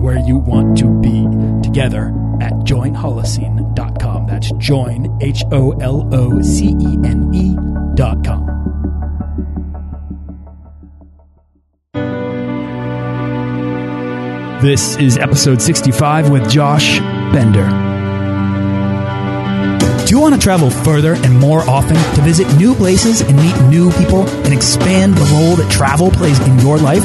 where you want to be together at joinholocene.com. That's join, H O L O C E N E.com. This is episode 65 with Josh Bender. Do you want to travel further and more often to visit new places and meet new people and expand the role that travel plays in your life?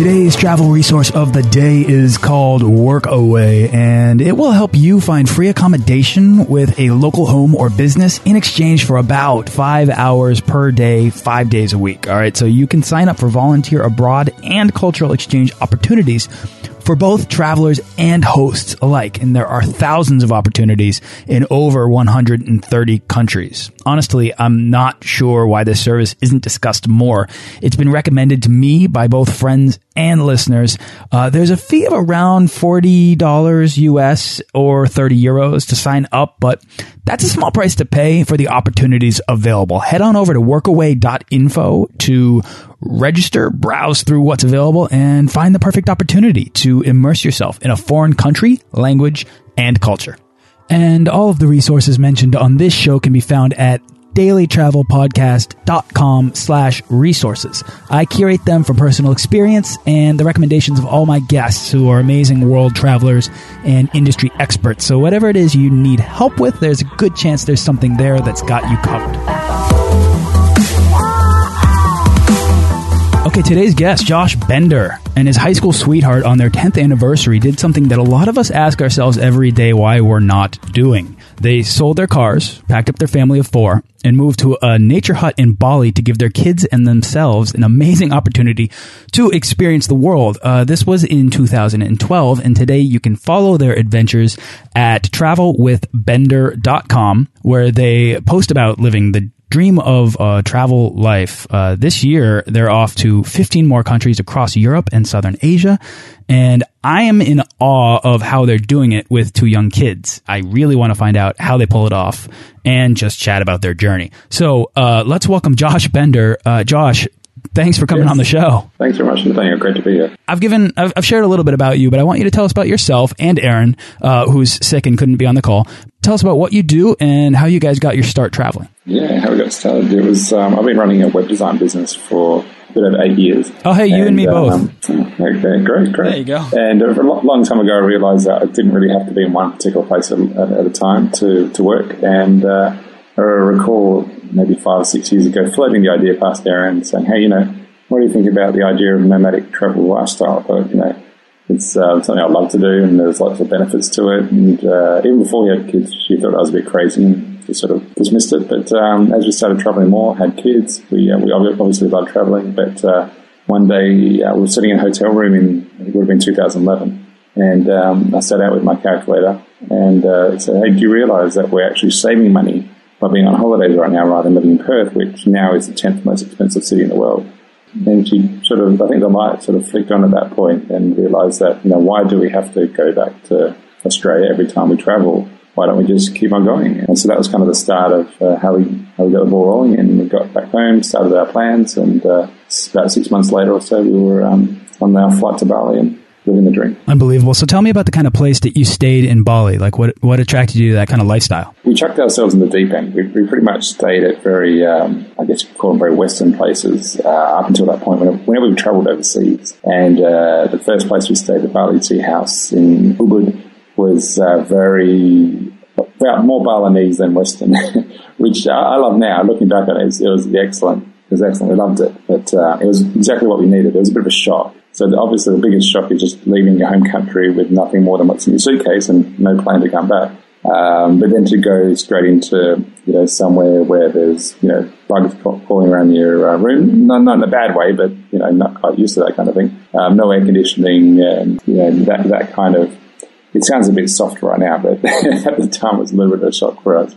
Today's travel resource of the day is called Workaway, and it will help you find free accommodation with a local home or business in exchange for about five hours per day, five days a week. All right, so you can sign up for volunteer abroad and cultural exchange opportunities for both travelers and hosts alike, and there are thousands of opportunities in over 130 countries. Honestly, I'm not sure why this service isn't discussed more. It's been recommended to me by both friends and listeners. Uh, there's a fee of around $40 US or 30 euros to sign up, but that's a small price to pay for the opportunities available. Head on over to workaway.info to register, browse through what's available, and find the perfect opportunity to immerse yourself in a foreign country, language, and culture. And all of the resources mentioned on this show can be found at dailytravelpodcast.com slash resources. I curate them from personal experience and the recommendations of all my guests who are amazing world travelers and industry experts. So whatever it is you need help with, there's a good chance there's something there that's got you covered. Okay, today's guest, Josh Bender, and his high school sweetheart on their 10th anniversary did something that a lot of us ask ourselves every day why we're not doing. They sold their cars, packed up their family of four, and moved to a nature hut in Bali to give their kids and themselves an amazing opportunity to experience the world. Uh, this was in 2012, and today you can follow their adventures at travelwithbender.com, where they post about living the dream of uh, travel life. Uh, this year, they're off to 15 more countries across Europe and Southern Asia. And I am in awe of how they're doing it with two young kids. I really want to find out how they pull it off and just chat about their journey. So uh, let's welcome Josh Bender. Uh, Josh, thanks for coming Yes. on the show. Thanks very much, Nathaniel. Great to be here. I've given, I've, I've shared a little bit about you, but I want you to tell us about yourself and Erin, uh, who's sick and couldn't be on the call. Tell us about what you do and how you guys got your start traveling. Yeah, how we got started. It was um, I've been running a web design business for a bit over eight years. Oh, hey, you and me both. um, okay, great, great. There you go. And a long time ago, I realised that I didn't really have to be in one particular place at, at, a time to, to work. And uh, I recall maybe five or six years ago floating the idea past Erin saying, hey, you know, what do you think about the idea of nomadic travel lifestyle? But, you know, it's uh, something I'd love to do, and there's lots of benefits to it. And uh, even before we had kids, she thought I was a bit crazy and just sort of dismissed it. But um, as we started traveling more, had kids, we, uh, we obviously loved traveling. But uh, one day uh, we were sitting in a hotel room in, it would have been 2011, and um, I sat out with my calculator and uh, said, hey, do you realise that we're actually saving money by being on holidays right now rather than living in Perth, which now is the 10th most expensive city in the world? And she sort of, I think the light sort of flicked on at that point and realised that, you know, why do we have to go back to Australia every time we travel? Why don't we just keep on going? And so that was kind of the start of uh, how we how we got the ball rolling. And we got back home, started our plans, and uh, about six months later or so, we were um, on our flight to Bali and living the dream. Unbelievable. So tell me about the kind of place that you stayed in Bali. Like what what attracted you to that kind of lifestyle? we chucked ourselves in the deep end. We, we pretty much stayed at very, um, I guess you could call them very Western places uh, up until that point. Whenever, whenever we travelled overseas, and uh, the first place we stayed, the Bali Tea House in Ubud, was uh, very well, more Balinese than Western, which I, I love now. Looking back on it, it was, it was excellent. It was excellent. We loved it, but uh, it was exactly what we needed. It was a bit of a shock. So obviously the biggest shock is just leaving your home country with nothing more than what's in your suitcase and no plan to come back. Um, but then to go straight into you know somewhere where there's you know bugs crawling around your uh, room, not, not in a bad way, but you know not quite used to that kind of thing. Um, no air conditioning, and you know that that kind of. It sounds a bit soft right now, but at the time it was a little bit of a shock for us.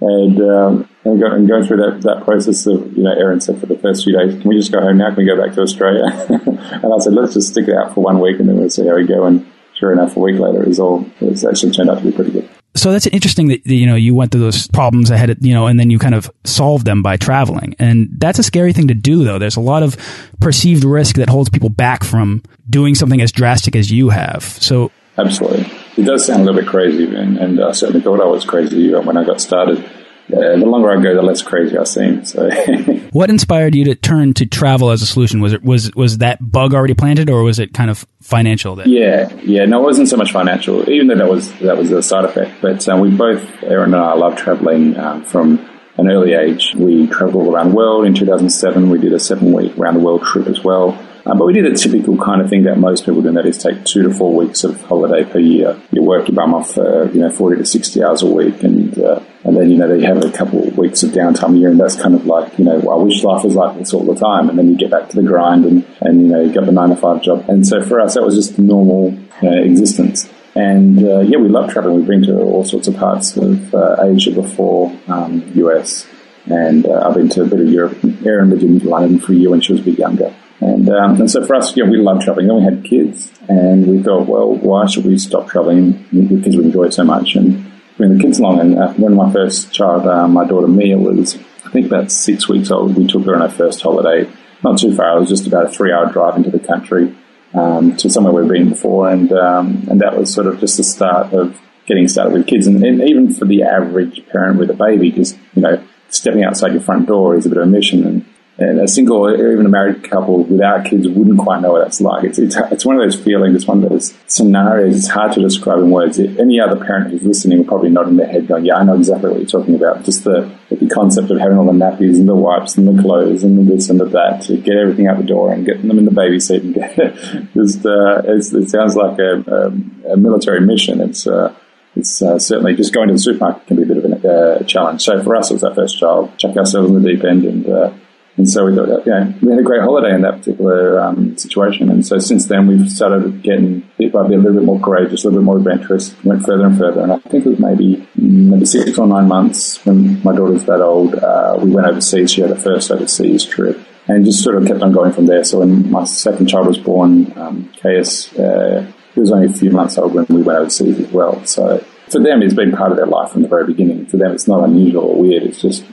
And um, and, go, and going through that, that process of, you know, Erin said for the first few days, can we just go home now? Can we go back to Australia? and I said, let's just stick it out for one week and then we'll see how we go. And sure enough, a week later, it was all, it's actually turned out to be pretty good. So that's interesting that you know you went through those problems ahead, you know, and then you kind of solved them by traveling, and that's a scary thing to do. Though there's a lot of perceived risk that holds people back from doing something as drastic as you have. So absolutely, it does sound a little bit crazy, and, and I certainly thought I was crazy when I got started uh, the longer I go, the less crazy I seem. So, what inspired you to turn to travel as a solution? Was it was was that bug already planted, or was it kind of financial? That yeah, yeah, no, it wasn't so much financial, even though that was that was a side effect. But um, we both, Erin and I, love traveling um, from an early age. We traveled around the world. In 2007, we did a seven week round the world trip as well. Um, but we did a typical kind of thing that most people do, and that is take two to four weeks of holiday per year. You work your bum off for, you know, 40 to 60 hours a week, and uh, and then, you know, they have a couple of weeks of downtime a year, and that's kind of like, you know, well, I wish life was like this all the time. And then you get back to the grind, and, and you know, you got the nine to five job. And so for us, that was just normal uh, existence. And uh, yeah, we love traveling. We've been to all sorts of parts of uh, Asia before, um, US, and uh, I've been to a bit of Europe. Erin lived in London for a year when she was a bit younger. And, um, and so for us, know, we love traveling. Then we had kids, and we thought, well, why should we stop traveling because we enjoy it so much? And bring the kids along. And uh, when my first child, uh, my daughter Mia, was I think about six weeks old, we took her on her first holiday. Not too far. It was just about a three-hour drive into the country um, to somewhere we've been before, and um, and that was sort of just the start of getting started with kids. And, and even for the average parent with a baby, just you know, stepping outside your front door is a bit of a mission. And and a single or even a married couple without kids wouldn't quite know what that's like. It's, it's, it's one of those feelings, it's one of those scenarios, it's hard to describe in words. Any other parent who's listening will probably nod in their head going, yeah, I know exactly what you're talking about. Just the, the concept of having all the nappies and the wipes and the clothes and the this and the that to get everything out the door and getting them in the baby seat and get just, uh, it sounds like a, a, a, military mission. It's, uh, it's uh, certainly just going to the supermarket can be a bit of a uh, challenge. So for us, it was our first child, chuck ourselves in the deep end and, uh, and so we thought, you know, we had a great holiday in that particular um, situation. And so since then, we've started getting bit by bit a little bit more courageous, a little bit more adventurous, went further and further. And I think it was maybe maybe six or nine months when my daughter was that old, uh, we went overseas. She had her first overseas trip. And just sort of kept on going from there. So when my second child was born, um, KS, uh, he was only a few months old when we went overseas as well. So for them, it's been part of their life from the very beginning. For them, it's not unusual or weird. It's just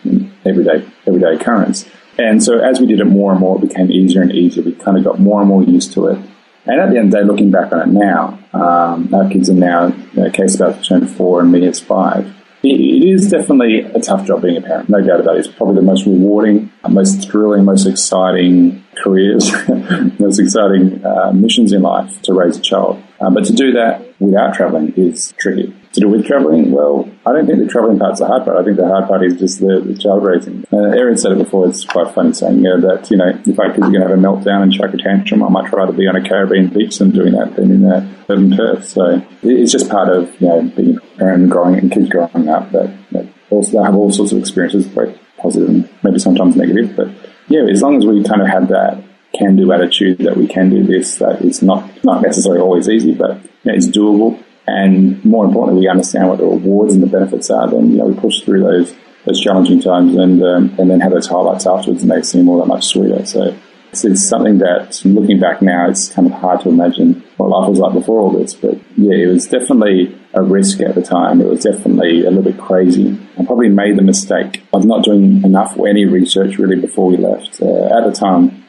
everyday, everyday occurrence. And so as we did it more and more, it became easier and easier. We kind of got more and more used to it. And at the end of the day, looking back on it now, um, our kids are now, you know, Case about to turn four and Mia is five. It, it is definitely a tough job being a parent, no doubt about it. It's probably the most rewarding, most thrilling, most exciting careers, most exciting uh, missions in life to raise a child. Um, but to do that without traveling is tricky to do with traveling? Well, I don't think the traveling part's the hard part. I think the hard part is just the, the child raising. Uh, Erin said it before. It's quite funny saying uh, that you know if our kids are going to have a meltdown and chuck a tantrum, I much rather be on a Caribbean beach than doing that than in a urban Perth. So it's just part of you know being a parent and growing and kids growing up that, that also have all sorts of experiences, both positive and maybe sometimes negative. But yeah, as long as we kind of have that can do attitude that we can do this, that it's not not necessarily always easy, but you know, it's doable and more importantly, we understand what the rewards and the benefits are. Then you know we push through those those challenging times and um, and then have those highlights afterwards, and they seem all that much sweeter. So it's, it's, something that looking back now, it's kind of hard to imagine what life was like before all this. But yeah, it was definitely a risk at the time. It was definitely a little bit crazy. I probably made the mistake of not doing enough or any research really before we left. Uh, at the time,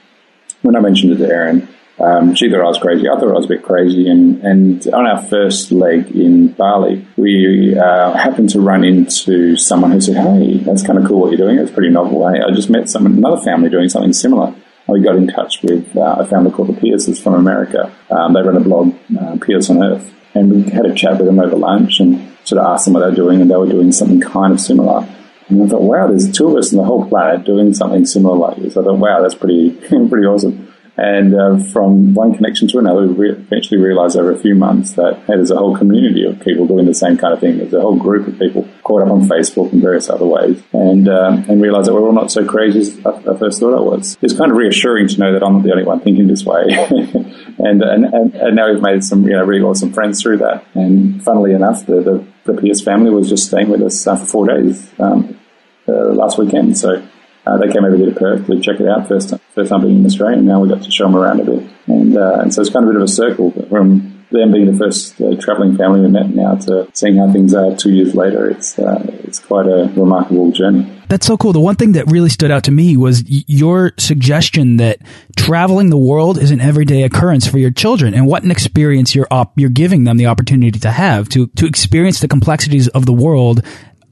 when I mentioned it to Erin, um, she thought I was crazy. I thought I was a bit crazy. And, and on our first leg in Bali, we uh, happened to run into someone who said, "Hey, that's kind of cool what you're doing. It's pretty novel. Hey, I just met some another family doing something similar." We got in touch with uh, a family called the Pierces from America. Um, they run a blog, uh, Pierce on Earth, and we had a chat with them over lunch and sort of asked them what they're doing, and they were doing something kind of similar. And I thought, wow, there's two of us in the whole planet doing something similar like this. I thought, wow, that's pretty pretty awesome. And uh, from one connection to another, we eventually realized over a few months that hey, there's a whole community of people doing the same kind of thing. There's a whole group of people caught up on Facebook and various other ways, and um, and realized that we're all not so crazy as I, I first thought I was. It's kind of reassuring to know that I'm not the only one thinking this way. and, and, and and now we've made some you know really awesome friends through that. And funnily enough, the the, the Pierce family was just staying with us uh, for four days um, uh, last weekend. So uh, they came over here to Perth to check it out first time being in Australia, and now we got to show them around a bit. And, uh, and so it's kind of a bit of a circle from them being the first uh, travelling family we met now to seeing how things are two years later. It's uh, it's quite a remarkable journey. That's so cool. The one thing that really stood out to me was your suggestion that traveling the world is an everyday occurrence for your children, and what an experience you're you're giving them the opportunity to have to to experience the complexities of the world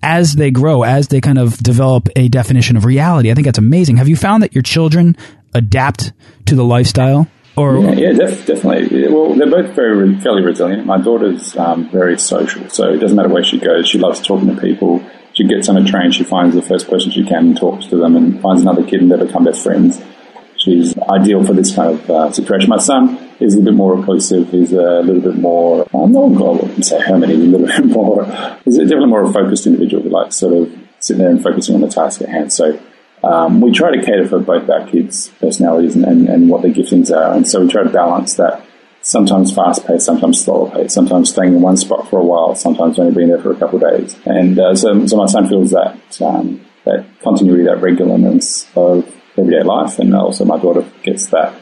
as they grow, as they kind of develop a definition of reality. I think that's amazing. Have you found that your children adapt to the lifestyle? Or yeah, yeah def definitely. Well, they're both very fairly resilient. My daughter's um, very social, so it doesn't matter where she goes. She loves talking to people. She gets on a train, she finds the first person she can and talks to them, and finds another kid, and they become best friends. She's ideal for this kind of uh, situation. My son is a bit more reclusive. He's a little bit more, I'm not going to say hermit, he's a little bit more, he's definitely more a focused individual who likes sort of sitting there and focusing on the task at hand. So um, we try to cater for both our kids' personalities and, and, and, what their giftings are. And so we try to balance that sometimes fast paced, sometimes slower paced, sometimes staying in one spot for a while, sometimes only being there for a couple of days. And uh, so, so my son feels that, um, that continuity, that regularness of everyday life. And also my daughter gets that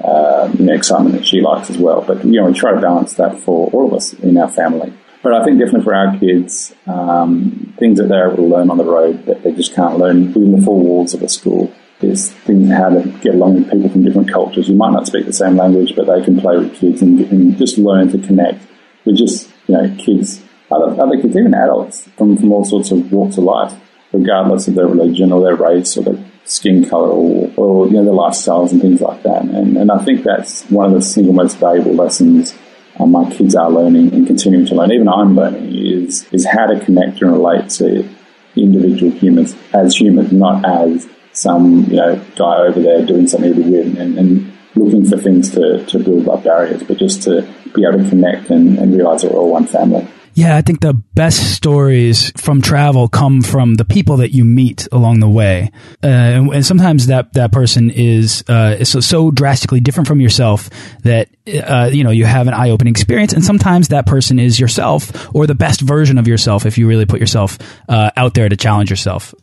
uh, you know, excitement that she likes as well. But, you know, we try to balance that for all of us in our family. But I think definitely for our kids, um, things that they're able to learn on the road that they just can't learn within the four walls of a school is things how to get along with people from different cultures. You might not speak the same language, but they can play with kids and, and just learn to connect with just, you know, kids, other, other kids, even adults from, from all sorts of walks of life, regardless of their religion or their race or their skin color or, or, you know, their lifestyles and things like that. And, and I think that's one of the single most valuable lessons uh, my kids are learning and continuing to learn, even I'm learning, is, is how to connect and relate to individual humans as humans, not as some, you know, guy over there doing something really weird and, and looking for things to, to build up barriers, but just to be able to connect and, and realize that we're all one family. Yeah, I think the best stories from travel come from the people that you meet along the way, uh, and, and, sometimes that that person is uh, so, so, drastically different from yourself that uh, you know you have an eye opening experience, and sometimes that person is yourself or the best version of yourself if you really put yourself uh, out there to challenge yourself.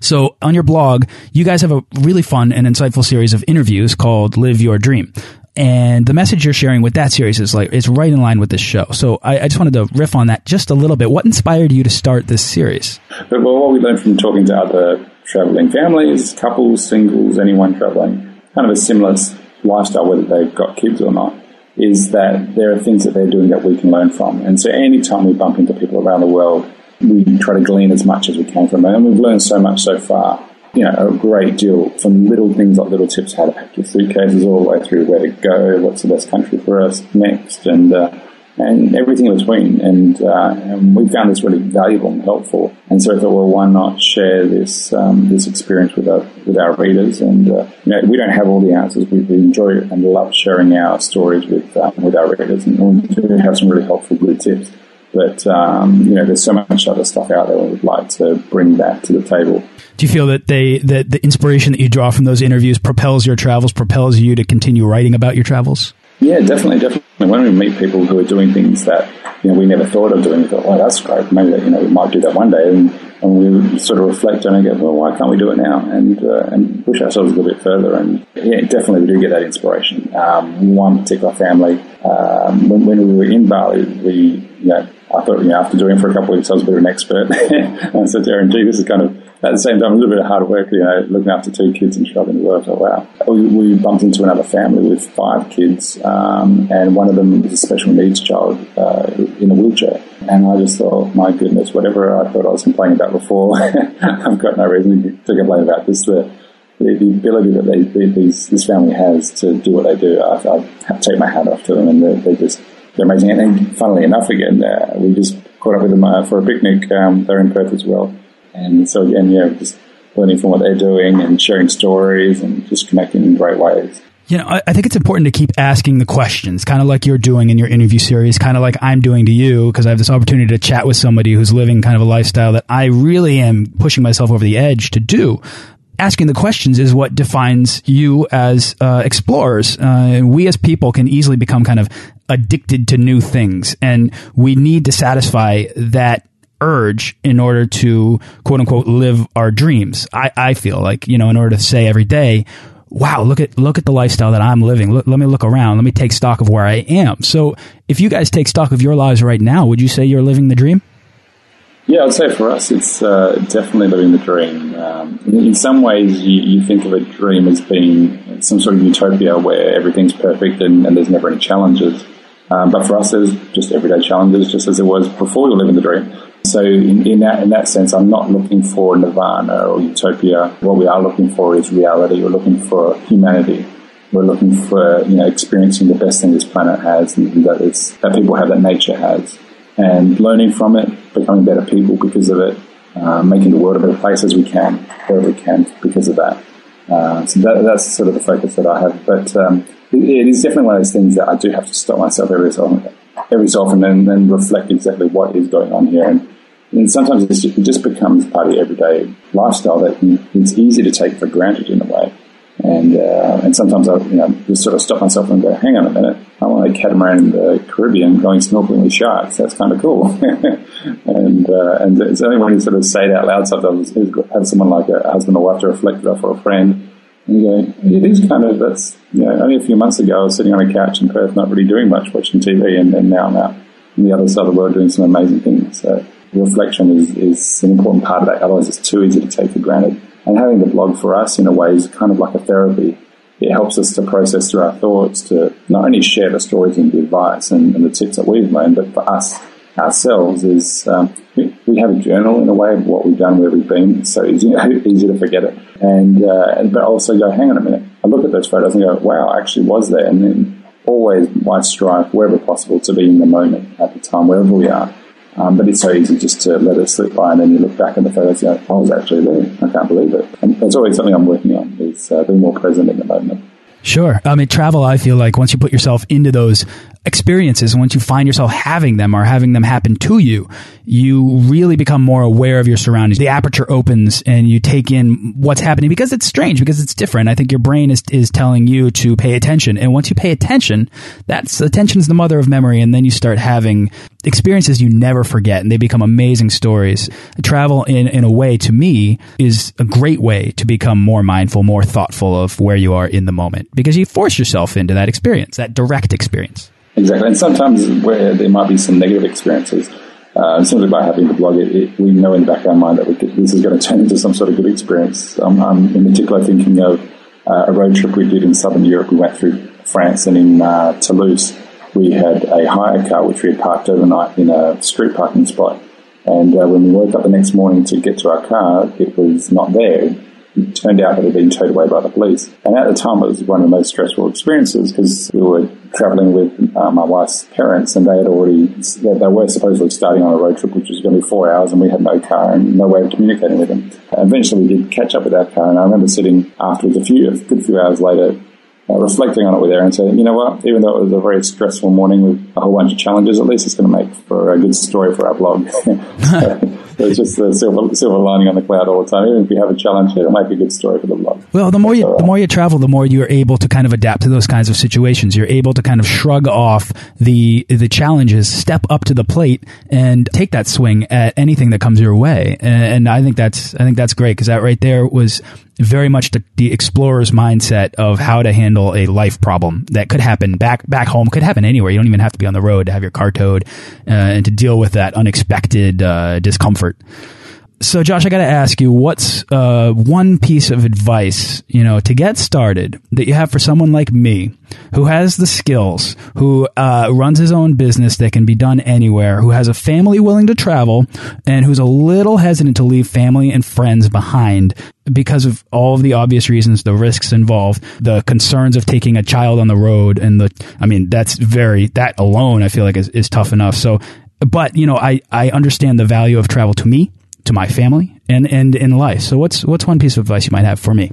So on your blog, you guys have a really fun and insightful series of interviews called "Live Your Dream." And the message you're sharing with that series is like is right in line with this show. So I, I, just wanted to riff on that just a little bit. What inspired you to start this series? Well, what we learned from talking to other traveling families, couples, singles, anyone traveling, kind of a similar lifestyle, whether they've got kids or not, is that there are things that they're doing that we can learn from. And so anytime we bump into people around the world, we try to glean as much as we can from them. And we've learned so much so far you know, a great deal from little things like little tips how to pack your suitcases all the way through where to go, what's the best country for us next, and uh, and everything in between. And, uh, and, we found this really valuable and helpful. And so I thought, well, why not share this um, this experience with our with our readers? And uh, you know, we don't have all the answers. We, we enjoy and love sharing our stories with um, with our readers, and we do have some really helpful good tips. But um, you know, there's so much other stuff out there. We would like to bring that to the table. Do you feel that they that the inspiration that you draw from those interviews propels your travels, propels you to continue writing about your travels? Yeah, definitely, definitely. When we meet people who are doing things that you know we never thought of doing, we thought, "Oh, that's great. Maybe you know we might do that one day." And, and we sort of reflect on it and go, "Well, why can't we do it now?" And uh, and push ourselves a little bit further. And yeah, definitely, we do get that inspiration. Um, one particular family, um, when, when we were in Bali, we you know I thought, you know, after doing it for a couple of weeks, I was a bit of an expert. and I to Erin, gee, this is kind of, at the same time, a little bit of hard work, you know, looking after two kids and traveling the work. Thought, wow. We, we, bumped into another family with five kids, um, and one of them was a special needs child uh, in a wheelchair. And I just thought, my goodness, whatever I thought I was complaining about before, I've got no reason to complain about this. The, the, the ability that they, these, this family has to do what they do, I, I take my hat off to them, and they're just they're amazing. And funnily enough, again, uh, we just caught up with them uh, for a picnic. Um, they're in Perth as well. And so, again, yeah, just learning from what they're doing and sharing stories and just connecting in great ways. You know, I, I think it's important to keep asking the questions, kind of like you're doing in your interview series, kind of like I'm doing to you, because I have this opportunity to chat with somebody who's living kind of a lifestyle that I really am pushing myself over the edge to do asking the questions is what defines you as uh, explorers. Uh, we as people can easily become kind of addicted to new things, and we need to satisfy that urge in order to quote unquote live our dreams. I, I feel like, you know, in order to say every day, wow, look at look at the lifestyle that I'm living. Let, me look around. Let me take stock of where I am. So, if you guys take stock of your lives right now, would you say you're living the dream? Yeah, I'd say for us, it's uh, definitely living the dream. Um, in some ways, you, you, think of a dream as being some sort of utopia where everything's perfect and, and there's never any challenges. Um, but for us, there's just everyday challenges, just as it was before you were living the dream. So in, in, that in that sense, I'm not looking for nirvana or utopia. What we are looking for is reality. We're looking for humanity. We're looking for you know experiencing the best thing this planet has and that it's that people have that nature has, and learning from it, becoming better people because of it, uh, making the world a better place as we can, wherever we can because of that. Uh, so that, that's sort of the focus that I have. But um, it, is definitely one of those things that I do have to stop myself every so often, every so often and, and reflect exactly what is going on here. And, and sometimes just, it just becomes part of everyday lifestyle that it's easy to take for granted in a way. And uh, and sometimes I you know just sort of stop myself and go, hang on a minute, I'm on a catamaran in the Caribbean going snorkeling with sharks. That's kind of cool. and uh, and it's only when you sort of say it out loud sometimes have someone like a husband or wife to reflect it off or a friend. Go, it is kind of that's you know only a few months ago I was sitting on a couch in Perth, not really doing much, watching TV, and, and now I'm out on the other side of the world doing some amazing things. So reflection is, is an important part of that. Otherwise, it's too easy to take for granted. And having the blog for us, in a way, is kind of like a therapy. It helps us to process through our thoughts, to not only share the stories and the advice and, and the tips that we've learned, but for us ourselves is um, we, have a journal in a way of what we've done, where we've been. It's so easy, easy to forget it. And, uh, and but also go, hang on a minute. I look at those photos and go, wow, I actually was there. And then always might strive wherever possible to be in the moment at the time, wherever we are. Um, but it's so easy just to let it slip by, and then you look back at the photos and go, "I was actually there. I can't believe it." And that's always something I'm working on: is uh, being more present in the moment. Sure. I mean, travel, I feel like once you put yourself into those experiences, once you find yourself having them or having them happen to you, you really become more aware of your surroundings. The aperture opens and you take in what's happening because it's strange, because it's different. I think your brain is, is telling you to pay attention. And once you pay attention, that's attention is the mother of memory. And then you start having experiences you never forget and they become amazing stories. Travel in, in a way to me is a great way to become more mindful, more thoughtful of where you are in the moment because you force yourself into that experience, that direct experience. Exactly. And sometimes where there might be some negative experiences, uh, simply by having the blog, it, it, we know in the back of our mind that could, this is going to turn into some sort of good experience. Um, I'm in particular thinking of uh, a road trip we did in southern Europe. We went through France and in uh, Toulouse, we had a hire car which we had parked overnight in a street parking spot. And uh, when we woke up the next morning to get to our car, it was not there it turned out that it had been towed away by the police. And at the time, it was one of the most stressful experiences because we were traveling with uh, my wife's parents and they had already, they, they, were supposedly starting on a road trip which was going to be four hours and we had no car and no way of communicating with them. Eventually, we did catch up with our car and I remember sitting afterwards, a few, a good few hours later, uh, reflecting on it with Erin, saying, you know what, even though it was a very stressful morning with a whole bunch of challenges, at least it's going to make for a good story for our blog. it's just the silver, silver lining on the cloud all the time. Even if you have a challenge, it might be a good story for the blog. Well, the more you, the more you travel, the more you're able to kind of adapt to those kinds of situations. You're able to kind of shrug off the the challenges, step up to the plate, and take that swing at anything that comes your way. And, and I think that's I think that's great because that right there was very much the, the, explorer's mindset of how to handle a life problem that could happen back back home, could happen anywhere. You don't even have to be on the road to have your car towed uh, and to deal with that unexpected uh, discomfort. So, Josh, I got to ask you, what's uh, one piece of advice, you know, to get started that you have for someone like me, who has the skills, who uh, runs his own business that can be done anywhere, who has a family willing to travel, and who's a little hesitant to leave family and friends behind because of all of the obvious reasons, the risks involved, the concerns of taking a child on the road, and the, I mean, that's very, that alone, I feel like is, is tough enough. So, but, you know, I, I understand the value of travel to me to my family and and in life. So what's what's one piece of advice you might have for me?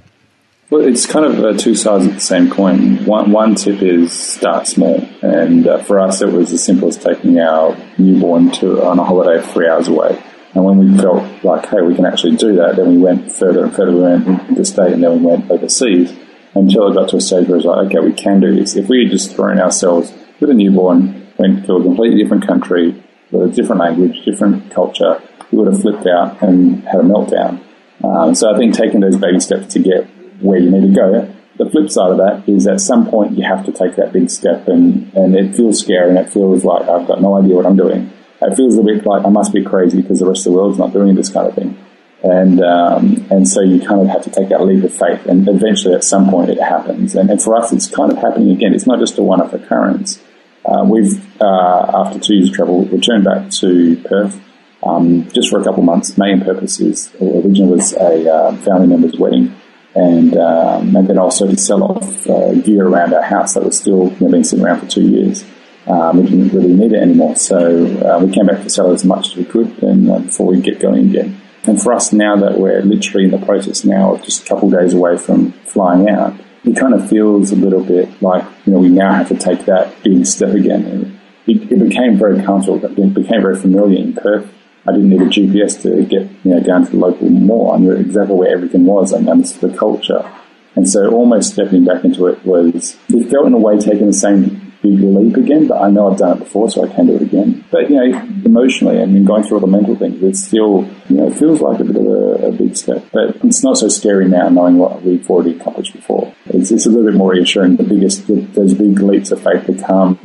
Well, it's kind of uh, two sides of the same coin. One, one tip is start small, and uh, for us, it was as simple as taking our newborn to on a holiday three hours away. And when we felt like, hey, we can actually do that, then we went further and further. We went into the state, and then we went overseas until it got to a stage where it was like, okay, we can do this. If we had just thrown ourselves with a newborn, went to a completely different country with a different language, different culture, we would have flipped out and had a meltdown. Um, so I think taking those baby steps to get where you need to go. The flip side of that is at some point you have to take that big step and, and it feels scary and it feels like I've got no idea what I'm doing. It feels a bit like I must be crazy because the rest of the world's not doing this kind of thing. And, um, and so you kind of have to take that leap of faith and eventually at some point it happens. And, and for us, it's kind of happening again. It's not just a one-off occurrence. Uh, we've, uh, after two years of travel, returned back to Perth um, just for a couple months. Main purpose is originally was a uh, family member's wedding and um, and then also to sell off uh, gear around our house that was still you know, been sitting around for two years. Um, we didn't really need it anymore, so uh, we came back to sell as much as we could and uh, before we get going again. And for us now that we're literally in the process now of just a couple of days away from flying out, it kind of feels a little bit like you know we now have to take that big step again. And it, it became very comfortable, it became very familiar in Perth I didn't need a GPS to get you know down to the local mall. I knew exactly where everything was and understood the culture. And so almost stepping back into it was, it felt in a way taking the same big leap again, but I know I've done it before, so I can do it again. But, you know, emotionally I and going through all the mental things, it still, you know, feels like a bit of a, a, big step. But it's not so scary now knowing what we've already accomplished before. It's, it's a little bit more reassuring. The biggest, the, those big leaps of faith become,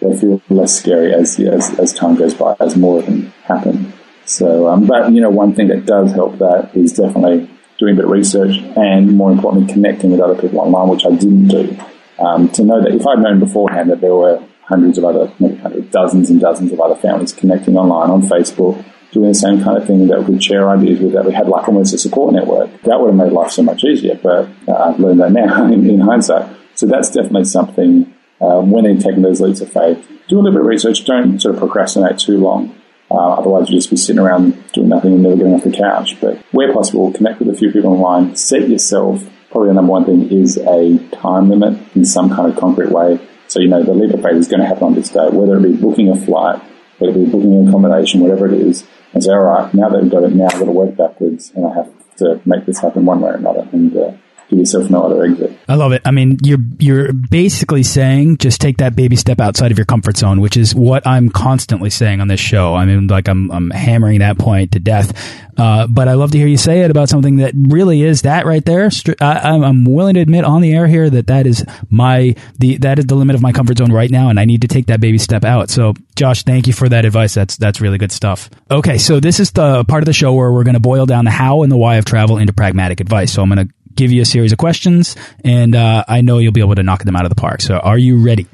they feel less scary as, as, as time goes by, as more of them happen. So, um, but you know, one thing that does help that is definitely doing a bit of research and more importantly, connecting with other people online, which I didn't do. Um, to know that if I'd known beforehand that there were hundreds of other, maybe hundreds, dozens and dozens of other families connecting online on Facebook, doing the same kind of thing that we share ideas with, that we had like almost a support network, that would have made life so much easier. But uh, I've learned that now in, in hindsight. So that's definitely something um, when in taking those leaps of faith, do a little bit of research. Don't sort of procrastinate too long. Uh, otherwise, you'll just be sitting around doing nothing and never getting off the couch. But where possible, connect with a few people online. Set yourself. Probably the number one thing is a time limit in some kind of concrete way. So you know the leap of faith is going to happen on this day, whether it be booking a flight, whether it be booking accommodation, whatever it is. And say, all right, now that we've got it, now I've got to work backwards, and I have to make this happen one way or another. And uh, give no other exit. I love it. I mean, you're you're basically saying just take that baby step outside of your comfort zone, which is what I'm constantly saying on this show. I mean, like I'm I'm hammering that point to death. Uh, but I love to hear you say it about something that really is that right there. I, am willing to admit on the air here that that is my the that is the limit of my comfort zone right now, and I need to take that baby step out. So, Josh, thank you for that advice. That's that's really good stuff. Okay, so this is the part of the show where we're going to boil down the how and the why of travel into pragmatic advice. So I'm going to give you a series of questions, and uh, I know you'll be able to knock them out of the park. So, are you ready?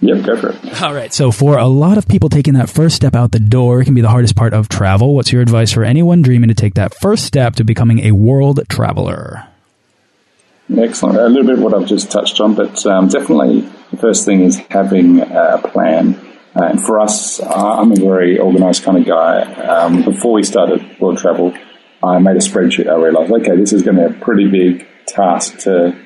Yep, go for it. All right. So, for a lot of people, taking that first step out the door can be the hardest part of travel. What's your advice for anyone dreaming to take that first step to becoming a world traveler? Excellent. A little bit what I've just touched on, but um, definitely the first thing is having a plan. Uh, and for us, I'm a very organized kind of guy. Um, before we started world travel, I made a spreadsheet. I realized, okay, this is going to be a pretty big task to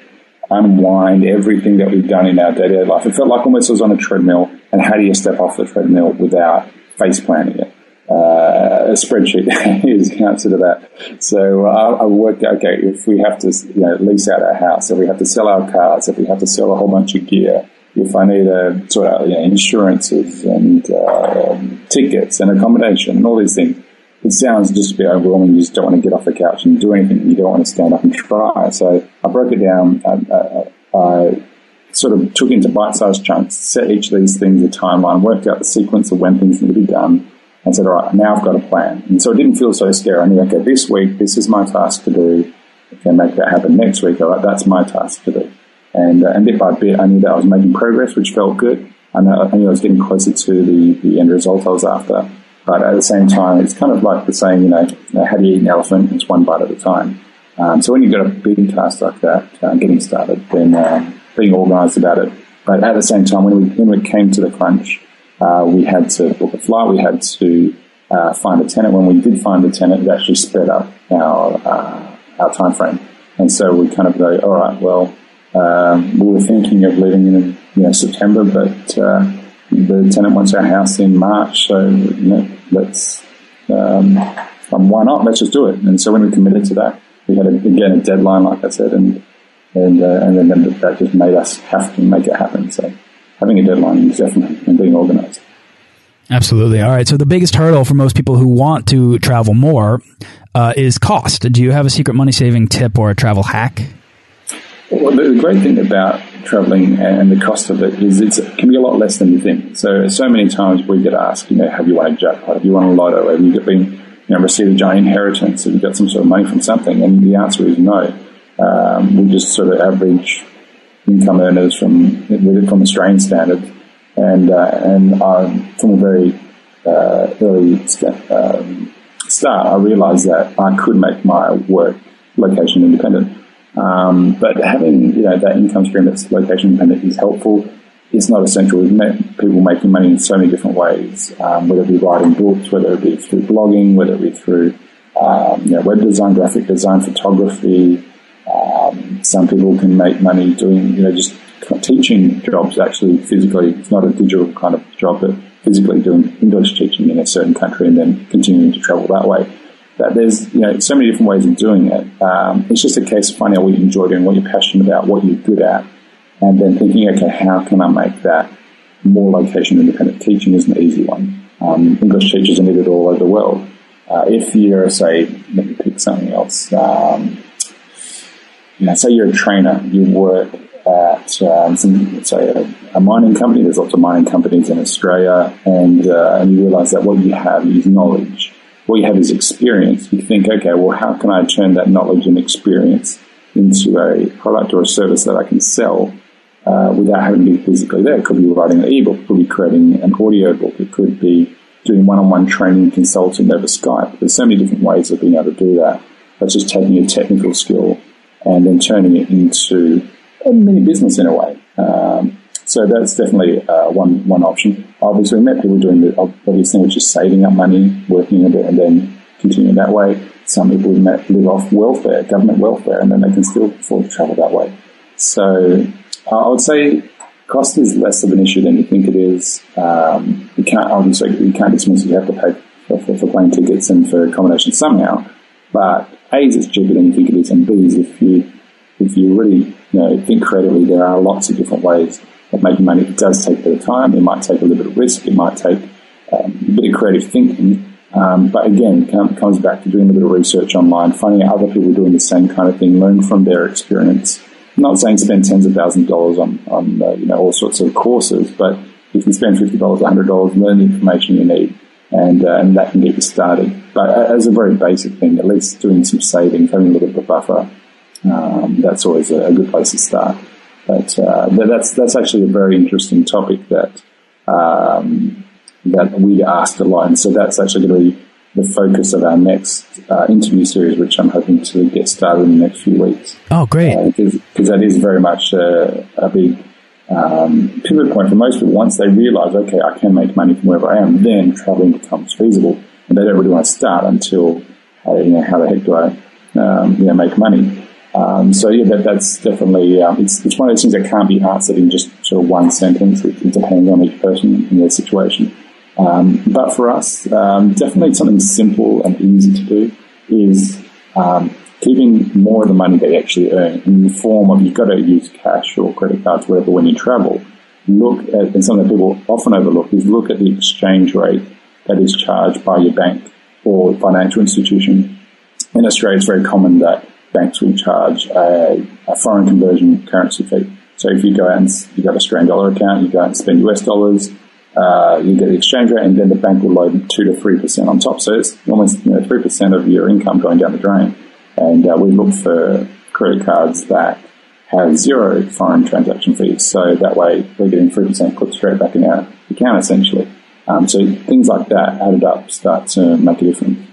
unwind everything that we've done in our day to day life. It felt like almost I was on a treadmill, and how do you step off the treadmill without face planning it? Uh, a spreadsheet is the answer to that. So uh, I worked out, okay, if we have to you know, lease out our house, if we have to sell our cars, if we have to sell a whole bunch of gear, if I need to sort out you know, insurances and uh, tickets and accommodation and all these things, it sounds just a bit overwhelming. You just don't want to get off the couch and do anything. You don't want to stand up and try. So I broke it down. I, I, I sort of took into bite-sized chunks, set each of these things a timeline, worked out the sequence of when things need to be done, and said, all right, now I've got a plan. And so it didn't feel so scary. I knew, okay, this week, this is my task to do. Okay, make that happen next week. All right, that's my task to do. And, uh, and bit by bit, I knew that I was making progress, which felt good. I, I knew I was getting closer to the, the end result I was after. But at the same time, it's kind of like the saying, you know, how do you eat an elephant? It's one bite at a time. Um, so when you've got a big task like that, uh, getting started, then uh, being organised about it. But at the same time, when we, when we came to the crunch, uh, we had to book a flight, we had to uh, find a tenant. When we did find a tenant, it actually sped up our, uh, our time frame. And so we kind of go, all right, well, um, we were thinking of leaving in you know, September, but uh, the tenant wants our house in March, so you know, let's um, um, why not? Let's just do it. And so when we committed to that, we had a, again a deadline, like I said, and and uh, and then that just made us have to make it happen. So having a deadline is definitely and being organised. Absolutely. All right. So the biggest hurdle for most people who want to travel more uh, is cost. Do you have a secret money saving tip or a travel hack? Well, the great thing about traveling and the cost of it is it can be a lot less than you think. So, so many times we get asked, you know, have you won a jackpot? Have you won a lotto? Have you been, you know, received a giant inheritance? Have you got some sort of money from something? And the answer is no. Um, we just sort of average income earners from from Australian standard, and uh, and um, from a very uh, early st- um, start, I realised that I could make my work location independent. Um, but having you know that income stream that's location independent is helpful. It's not essential. We've met people making money in so many different ways, um, whether it be writing books, whether it be through blogging, whether it be through um, you know, web design, graphic design, photography. Um, some people can make money doing you know just teaching jobs actually physically. It's not a digital kind of job, but physically doing English teaching in a certain country and then continuing to travel that way that there's you know so many different ways of doing it. Um, it's just a case of finding out what you enjoy doing, what you're passionate about, what you're good at, and then thinking, okay, how can I make that more location independent? Teaching is an easy one. Um, English teachers are needed all over the world. Uh, if you're, say, let me pick something else. Um, say you're a trainer, you work at um, some, say a, a, mining company. There's lots of mining companies in Australia, and uh, and you realise that what you have is knowledge what you have is experience. You think, okay, well, how can I turn that knowledge and experience into a product or a service that I can sell uh, without having to be physically there? It could be writing an ebook, could be creating an audio book, it could be doing one-on-one training consulting over Skype. There's so many different ways of being able to do that. That's just taking a technical skill and then turning it into a mini business in a way. Um, so that's definitely uh, one one option. Obviously, we met people doing the obvious thing, which is saving up money, working a bit, and then continuing that way. Some people we met live off welfare, government welfare, and then they can still afford to travel that way. So uh, I would say cost is less of an issue than you think it is. Um, you can't obviously you can't dismiss you have to pay for, for, for plane tickets and for accommodation somehow. But A is it's cheaper than you think it is, and B if you if you really you know think creatively, there are lots of different ways of making money. It does take a bit of time. It might take a little bit of risk. It might take um, a bit of creative thinking. Um, but again, it comes back to doing a bit of research online, finding other people doing the same kind of thing, learn from their experience. I'm not saying spend tens of thousands of dollars on, on uh, you know all sorts of courses, but you can spend fifty dollars, hundred dollars, learn the information you need, and uh, and that can get you started. But as a very basic thing, at least doing some saving, having a little bit of a buffer, um, that's always a good place to start. But uh, that's that's actually a very interesting topic that um, that we asked a lot, and so that's actually going to be the focus of our next uh, interview series, which I'm hoping to get started in the next few weeks. Oh, great! Because uh, that is very much a, a big um, pivot point for most people. Once they realise, okay, I can make money from wherever I am, then travelling becomes feasible, and they don't really want to start until, uh, you know, how the heck do I, um, you know, make money? Um, so yeah, that, that's definitely um, it's it's one of those things that can't be answered in just sort of one sentence. It, it depends on each person and their situation. Um, but for us, um, definitely something simple and easy to do is um, keeping more of the money they actually earn in the form of you've got to use cash or credit cards, whatever, when you travel. Look at and something that people often overlook is look at the exchange rate that is charged by your bank or financial institution. In Australia, it's very common that banks will charge a, a, foreign conversion currency fee. So if you go out and you got a Australian dollar account, you go out and spend US dollars, uh, you get the exchange rate, and then the bank will load two to three percent on top. So it's almost you know three percent of your income going down the drain. And uh, we look for credit cards that have zero foreign transaction fees. So that way we're getting three percent put straight back in our account essentially. Um, so things like that added up start to make a difference.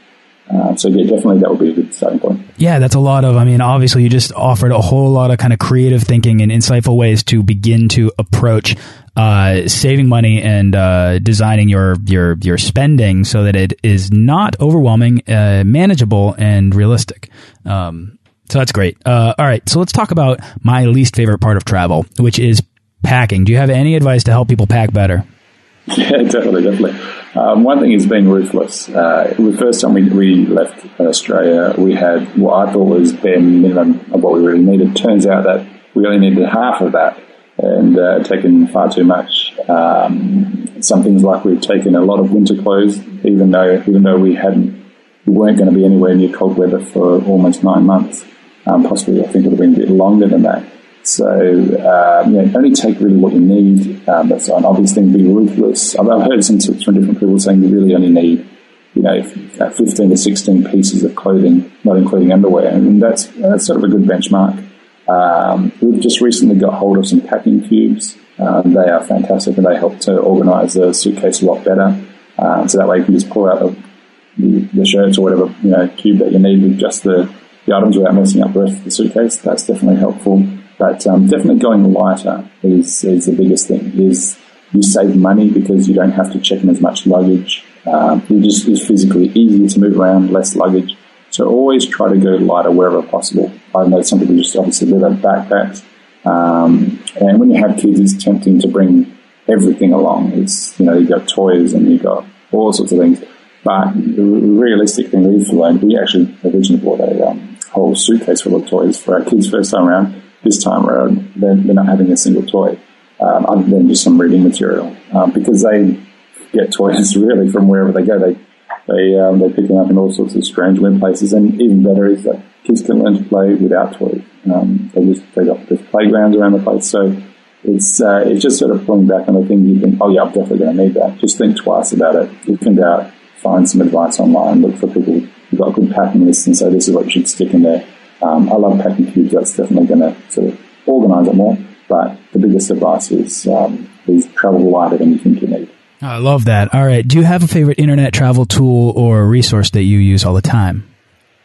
Uh, so yeah, definitely that would be a good starting point. Yeah, that's a lot of. I mean, obviously, you just offered a whole lot of kind of creative thinking and insightful ways to begin to approach uh, saving money and uh, designing your your your spending so that it is not overwhelming, uh, manageable, and realistic. Um, So that's great. Uh, all right. So let's talk about my least favorite part of travel, which is packing. Do you have any advice to help people pack better? Yeah, definitely, definitely. Um, one thing is being ruthless. Uh, the first time we, we left Australia, we had what I thought was bare minimum of what we really needed. Turns out that we only needed half of that and uh, taken far too much. Um, some things like we've taken a lot of winter clothes, even though even though we hadn't we weren't going to be anywhere near cold weather for almost nine months. Um, possibly, I think it would have been a bit longer than that. So, um, you know, only take really what you need. Um, that's an obvious thing. Be ruthless. I've, heard some tips from different people saying you really only need, you know, 15 to 16 pieces of clothing, not including underwear. And that's, that's sort of a good benchmark. Um, we've just recently got hold of some packing cubes. Um, they are fantastic and they help to organize the suitcase a lot better. Um, so that way you can just pull out the, the, shirts or whatever, you know, cube that you need with just the, the items without messing up the rest of the suitcase. That's definitely helpful. But um, definitely going lighter is, is the biggest thing. Is you save money because you don't have to check in as much luggage. Um, it just is physically easier to move around, less luggage. So always try to go lighter wherever possible. I know some people just obviously live out backpacks. Um, and when you have kids, it's tempting to bring everything along. It's, you know, you've got toys and you've got all sorts of things. But the realistic thing we've learned, we actually originally bought a um, whole suitcase full of toys for our kids first time around this time around, they're, not having a single toy um, other than just some reading material um, because they get toys really from wherever they go. They they um, they pick them up in all sorts of strange weird places, and even better is that kids can learn to play without toys. Um, they just they got there's playgrounds around the place, so it's uh, it's just sort of pulling back on the thing you think, oh yeah, I'm definitely going to need that. Just think twice about it. If in doubt, find some advice online. Look for people who've got good packing lists and say this is what you should stick in there. Um, I love packing cubes. That's definitely going to sort of organise it more. But the biggest advice is um, is travel lighter than you think you need. I love that. All right. Do you have a favorite internet travel tool or resource that you use all the time?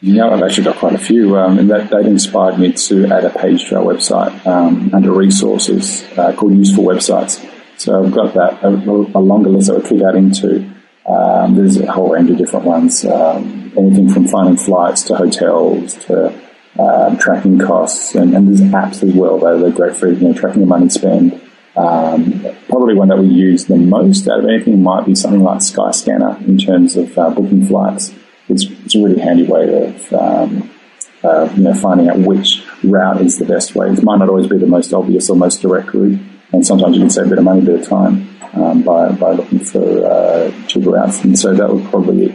You know, I've actually got quite a few, um, and that, that inspired me to add a page to our website um, under resources uh, called Useful Websites. So I've got that, a, a longer list that we keep adding to. Um, there's a whole range of different ones, um, anything from finding flights to hotels to um, tracking costs, and, and, there's apps as well. They're, they're great for you know, tracking your money spend. Um, probably one that we use the most out of anything might be something like Skyscanner in terms of uh, booking flights. It's, it's, a really handy way of um, uh, you know finding out which route is the best way. It might not always be the most obvious or most direct route, and sometimes you can save a bit of money, a bit of time um, by by looking for uh, cheaper routes. And so that would probably be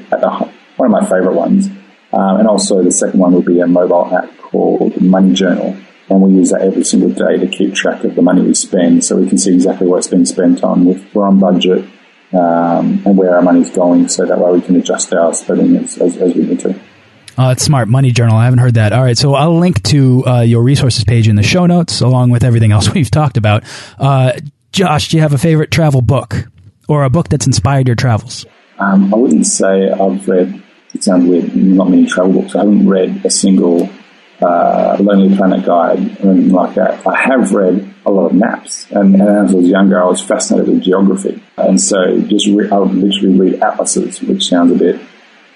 one of my favourite ones. Um, and also the second one would be a mobile app called Money Journal. And we use that every single day to keep track of the money we spend so we can see exactly what it's being spent on. If we're on budget um, and where our money's going so that way we can adjust our spending as, as, as we need to. Oh, that's smart. Money Journal. I haven't heard that. All right. So I'll link to uh, your resources page in the show notes along with everything else we've talked about. Uh, Josh, do you have a favorite travel book or a book that's inspired your travels? Um, I wouldn't say I've read it sounds weird, not many travel books. I haven't read a single uh, Lonely Planet guide or anything like that. I have read a lot of maps, and, and, as I was younger, I was fascinated with geography, and so just re- I would literally read atlases, which sounds a bit,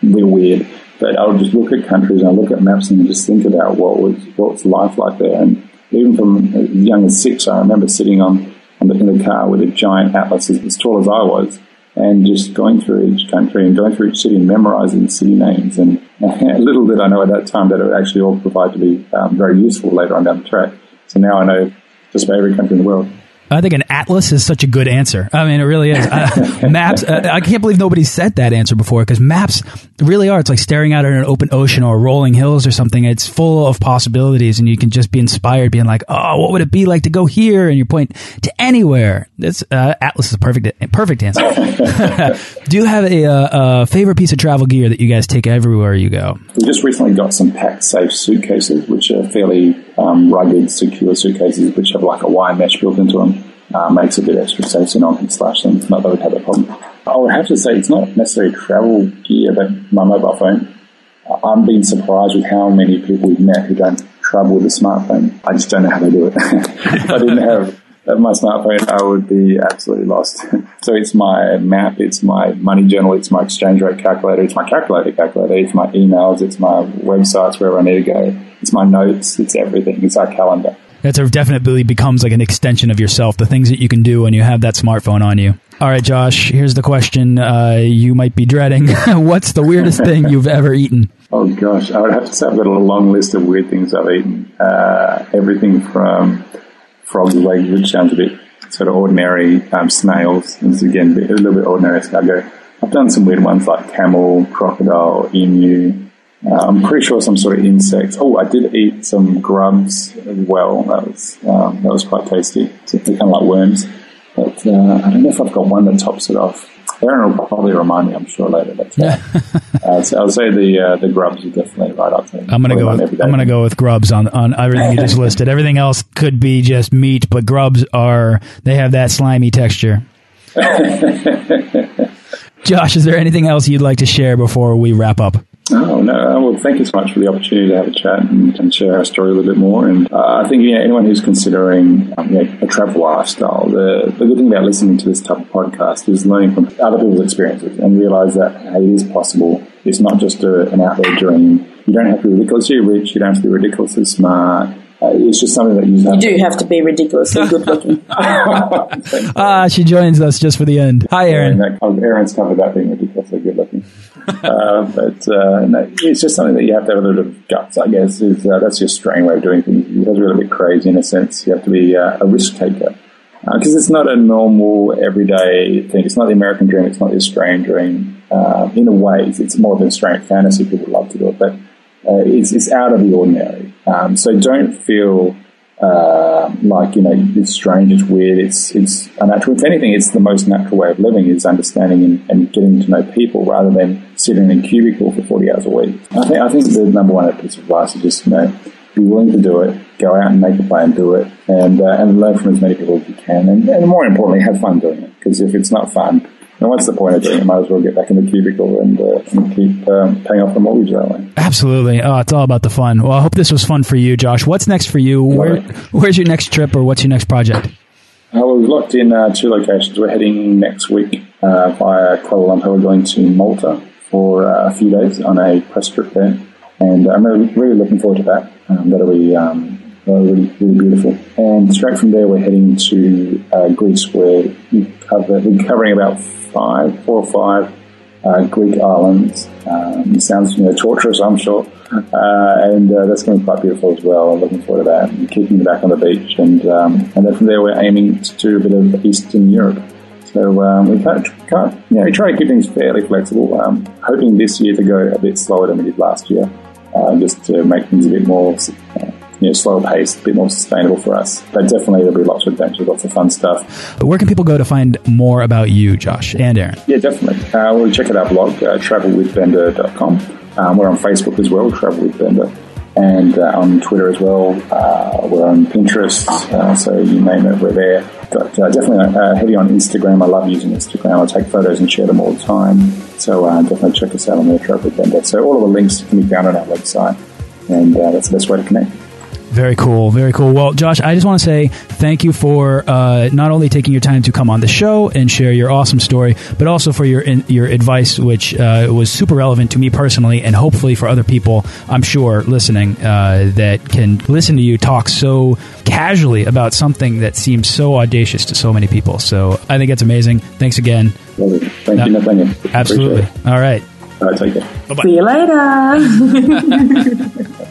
weird, but I would just look at countries and I look at maps and just think about what was what's life like there, and even from as young as six, I remember sitting on, on the, in the car with a giant atlas as, as tall as I was and just going through each country and going through each city and memorizing city names. And little did I know at that time that it would actually all provide to be um, very useful later on down the track. So now I know just about every country in the world. I think an atlas is such a good answer. I mean, it really is. Uh, maps. Uh, I can't believe nobody said that answer before because maps really are. It's like staring out at an open ocean or rolling hills or something. It's full of possibilities, and you can just be inspired, being like, "Oh, what would it be like to go here?" And you point to anywhere. This uh, atlas is a perfect, perfect answer. Do you have a, uh, a, favorite piece of travel gear that you guys take everywhere you go? We just recently got some Pacsafe suitcases, which are fairly um, rugged, secure suitcases, which have like a wire mesh built into them uh, makes a bit extra safe so no one can slash them. Not that we'd have a problem. I would have to say it's not necessarily travel gear, but my mobile phone. I'm being surprised with how many people we've met who don't travel with a smartphone. I just don't know how they do it. I didn't have my smartphone, I would be absolutely lost. so it's my map, it's my money journal, it's my exchange rate calculator, it's my calculator calculator, it's my emails, it's my websites wherever I need to go, it's my notes, it's everything, it's our calendar. That sort of definitely becomes like an extension of yourself, the things that you can do when you have that smartphone on you. All right, Josh, here's the question uh, you might be dreading. What's the weirdest thing you've ever eaten? Oh, gosh. I would have to say I've got a long list of weird things I've eaten. Uh, everything from frog's legs, which sounds a bit sort of ordinary, um, snails, is again a little bit ordinary escargot. I've done some weird ones like camel, crocodile, emu. Uh, I'm pretty sure some sort of insects. Oh, I did eat some grubs as well. That was um, that was quite tasty. It's kind of like worms, but uh, I don't know if I've got one that tops it off. Erin will probably remind me, I'm sure later. But, uh, uh, so I'll say the uh, the grubs are definitely right up there. I'm gonna go. With, I'm gonna go with grubs on on everything you just listed. Everything else could be just meat, but grubs are they have that slimy texture. Josh, is there anything else you'd like to share before we wrap up? Oh, no. Well, thank you so much for the opportunity to have a chat and, and share our story a little bit more. And uh, I think yeah, anyone who's considering um, you know, a travel lifestyle, the, the good thing about listening to this type of podcast is learning from other people's experiences and realize that hey, it is possible. It's not just a, an out there dream. You don't have to be ridiculously rich. You don't have to be ridiculously smart. Uh, it's just something that you, you do have to be ridiculously good looking. ah, she joins us just for the end. Hi, Erin. Yeah, Erin's covered that being ridiculously good looking. Uh, but uh, no, it's just something that you have to have a little bit of guts, I guess. Is uh, that's your Australian way of doing things. You have to be a bit crazy in a sense. You have to be uh, a risk taker because uh, it's not a normal everyday thing. It's not the American dream. It's not the Australian dream. in a way, it's more of an Australian fantasy. People love to do it, but it's, it's out of the ordinary. Um, so don't feel uh, like you know it's strange, it's weird, it's it's unnatural. If anything, it's the most natural way of living is understanding and, and getting to know people rather than sitting in a cubicle for forty hours a week. I think I think the number one piece of advice is just you know be willing to do it, go out and make a plan, do it, and uh, and learn from as many people as you can, and, and more importantly, have fun doing it. Because if it's not fun, and what's the point of doing it? Might as well get back in the cubicle and, uh, and keep um, paying off the mortgage that way. Absolutely. Oh, it's all about the fun. Well, I hope this was fun for you, Josh. What's next for you? Where, where's your next trip or what's your next project? Uh, we've locked in uh, two locations. We're heading next week uh, via Kuala Lumpur. We're going to Malta for uh, a few days on a press trip there. And I'm really, really looking forward to that. Um, that'll be um, really, really beautiful. And straight from there, we're heading to uh, Greece, where we cover, we're covering about five, four or five uh, Greek islands. Um, sounds you know, torturous, I'm sure, uh, and uh, that's going to be quite beautiful as well. I'm looking forward to that. And keeping back on the beach, and um, and then from there we're aiming to do a bit of Eastern Europe. So um, we can't, can't, you know, we try to keep things fairly flexible. Um, hoping this year to go a bit slower than we did last year, uh, just to make things a bit more uh, you know, slower paced, a bit more sustainable for us. But definitely there'll be lots of adventure, lots of fun stuff. But where can people go to find more about you, Josh and Erin? Yeah, definitely. Uh, well, check out our blog, uh, travelwithbender.com. Um, we're on Facebook as well, Travel with Bender, and uh, on Twitter as well. Uh, we're on Pinterest, uh, so you name it, we're there. Uh, definitely uh, heavy on Instagram. I love using Instagram. I take photos and share them all the time. So uh, definitely check us out on Travel with Bender. So all of the links can be found on our website, and that's the best way to connect. Very cool, very cool. Well, Josh, I just want to say thank you for uh, not only taking your time to come on the show and share your awesome story, but also for your in, your advice, which uh, was super relevant to me personally, and hopefully for other people, I'm sure, listening uh, that can listen to you talk so casually about something that seems so audacious to so many people. So I think it's amazing. Thanks again. Thank you, Nathaniel. Absolutely. All right. All right, take care. Bye-bye. See you later.